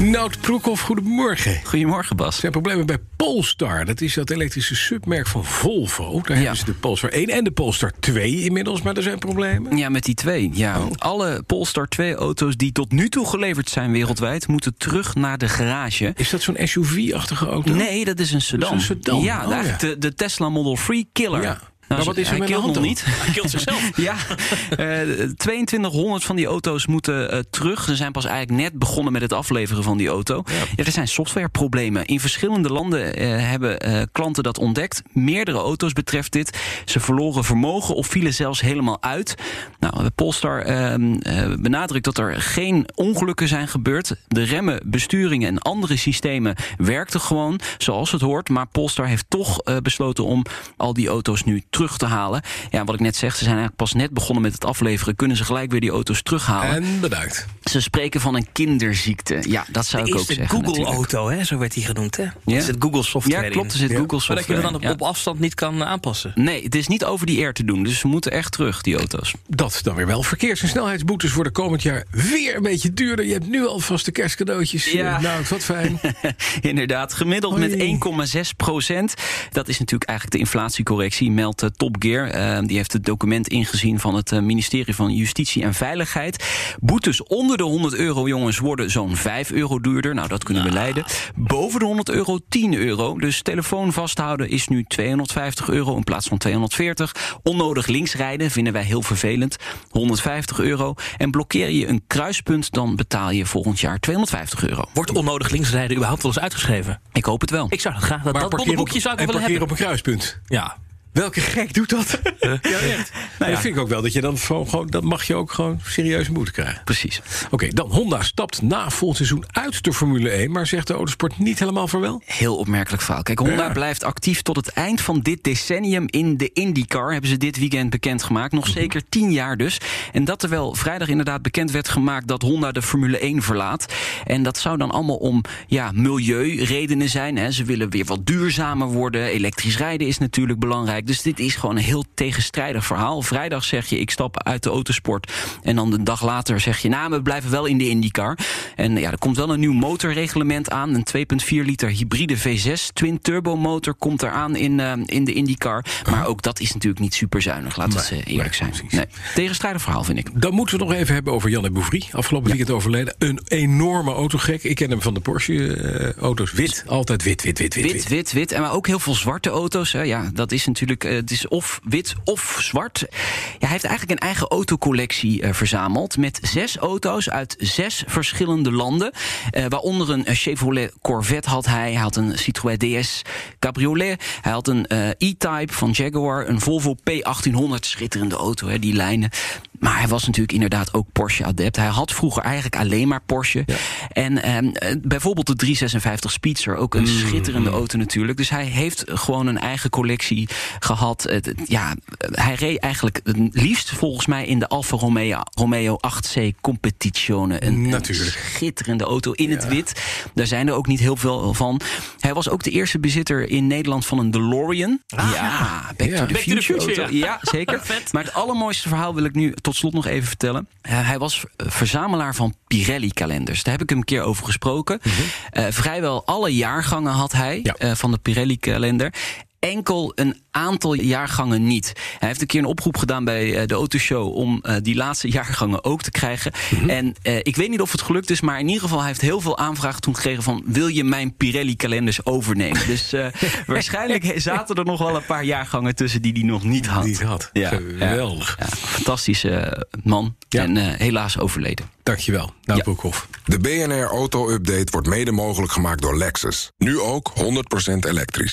Nout Broekhoff, goedemorgen. Goedemorgen, Bas. Er zijn problemen bij Polestar. Dat is dat elektrische submerk van Volvo. Daar hebben ze de Polestar 1 en de Polestar 2 inmiddels, maar er zijn problemen. Ja, met die twee. Ja. Oh. Alle Polestar 2-auto's die tot nu toe geleverd zijn wereldwijd... moeten terug naar de garage. Is dat zo'n SUV-achtige auto? Nee, dat is een sedan. Dat is een sedan. Ja, Oh, ja. De, de Tesla Model 3 Killer. Ja. Nou, Maar wat is er hij met niet. Hij killt zichzelf. Ja, eh 2200 van die auto's moeten eh, terug. Ze zijn pas eigenlijk net begonnen met het afleveren van die auto. Ja. er zijn softwareproblemen. In verschillende landen eh, hebben eh, klanten dat ontdekt. Meerdere auto's betreft dit. Ze verloren vermogen of vielen zelfs helemaal uit. Nou, Polestar eh, eh, benadrukt dat er geen ongelukken zijn gebeurd. De remmen, besturingen en andere systemen werkten gewoon zoals het hoort. Maar Polestar heeft toch eh, besloten om al die auto's nu terug te halen. Ja, wat ik net zeg, ze zijn eigenlijk pas net begonnen met het afleveren. Kunnen ze gelijk weer die auto's terughalen? En bedankt. Ze spreken van een kinderziekte. Ja, dat zou De ik ook zeggen. natuurlijk. Google-auto, hè, zo werd die genoemd. Hè? Ja. Er zit Google software Ja, klopt. Er zit Google Maar software. dat je er dan op, in, ja. op afstand niet kan aanpassen. Nee, het is niet over die air te doen. Dus ze moeten echt terug, die auto's. Dat dan weer wel. Verkeers- en snelheidsboetes worden komend jaar weer een beetje duurder. Je hebt nu alvast de kerstcadeautjes. Ja. Eh, Nou, wat fijn. Inderdaad, gemiddeld met 1,6 procent. Dat is natuurlijk eigenlijk de inflatiecorrectie, meldt Top Gear. Eh, die heeft het document ingezien van het eh, ministerie van Justitie en Veiligheid. Boetes onder de 100 euro, jongens, worden zo'n 5 euro duurder. Nou, dat kunnen we leiden. Boven de 100 euro 10 euro. Dus telefoon vasthouden is nu 250 euro in plaats van 240. Onnodig linksrijden vinden wij heel vervelend. 150 euro. En blokkeer je een kruispunt, dan betaal je volgend jaar 250 euro. Wordt onnodig linksrijden überhaupt wel eens uitgeschreven? Ik hoop het wel. Ik zou dat graag, dat, Maar dat boekje zou ik en wel hebben. op een kruispunt. Ja. Welke gek doet dat? ja, echt. Nou, Dat vind ik ook wel. Dat je dan gewoon, dat mag je ook gewoon serieus moeten krijgen. Precies. Oké, dan Honda stapt na volgend seizoen uit de Formule 1, maar zegt de autosport niet helemaal vaarwel. Heel opmerkelijk verhaal. Kijk, Honda Ja. blijft actief tot het eind van dit decennium in de IndyCar. Hebben ze dit weekend bekendgemaakt. Nog zeker tien jaar dus. En dat terwijl vrijdag inderdaad bekend werd gemaakt dat Honda de Formule 1 verlaat. En dat zou dan allemaal om ja, milieuredenen zijn. Hè. Ze willen weer wat duurzamer worden. Elektrisch rijden is natuurlijk belangrijk. Dus dit is gewoon een heel tegenstrijdig verhaal. Vrijdag zeg je ik stap uit de autosport. En dan een dag later zeg je nou we blijven wel in de IndyCar. En ja, er komt wel een nieuw motorreglement aan. Een 2,4 liter hybride V6 twin turbo motor komt eraan in, eh, in de IndyCar. Maar ook dat is natuurlijk niet super zuinig. Laten we Nee, eh, eerlijk nee, zijn. Nee, tegenstrijdig verhaal vind ik. Dan moeten we nog even hebben over Janne Bouvry. Afgelopen weekend overleden. Een enorme autogek. Ik ken hem van de Porsche-auto's. wit. Altijd wit, wit, wit, wit. Wit, wit, wit. En maar ook heel veel zwarte auto's. Hè. Ja, dat is natuurlijk. Eh, het is of wit of zwart. Ja, hij heeft eigenlijk een eigen autocollectie eh, verzameld. Met zes auto's uit zes verschillende landen. Eh, waaronder een Chevrolet Corvette had hij. Hij had een Citroën DS Cabriolet. Hij had een E-Type van Jaguar. Een Volvo P1800. Schitterende auto, hè, die lijnen. Maar hij was natuurlijk inderdaad ook Porsche-adept. Hij had vroeger eigenlijk alleen maar Porsche. En ehm, eh, bijvoorbeeld de 356 Speedster, ook een schitterende auto natuurlijk. Dus hij heeft gewoon een eigen collectie gehad. Het- ja, hij reed eigenlijk het liefst volgens mij in de Alfa Romeo, Romeo 8C Competizione. Een, een Natuurlijk. schitterende auto in het wit. Daar zijn er ook niet heel veel van. Hij was ook de eerste bezitter in Nederland van een DeLorean. ja, Back Ja. to the Back to the Future. Auto. Ja, zeker. Maar het allermooiste verhaal wil ik nu tot slot nog even vertellen. Hij was verzamelaar van Pirelli-kalenders. Daar heb ik hem een keer over gesproken. Eh, vrijwel alle jaargangen had hij Ja. eh, van de Pirelli-kalender. Enkel een aantal jaargangen niet. Hij heeft een keer een oproep gedaan bij eh, de Autoshow om eh, die laatste jaargangen ook te krijgen. En eh, ik weet niet of het gelukt is, maar in ieder geval hij heeft heel veel aanvragen toen gekregen van wil je mijn Pirelli-kalenders overnemen? dus eh, waarschijnlijk zaten er nog wel een paar jaargangen tussen die hij nog niet had. Niet had. Ja, Geweldig. Ja, fantastische man. Ja. En eh, helaas overleden. Dankjewel. Nou, Ja. Broekhoff. De BNR Auto Update wordt mede mogelijk gemaakt door Lexus. Nu ook 100% elektrisch.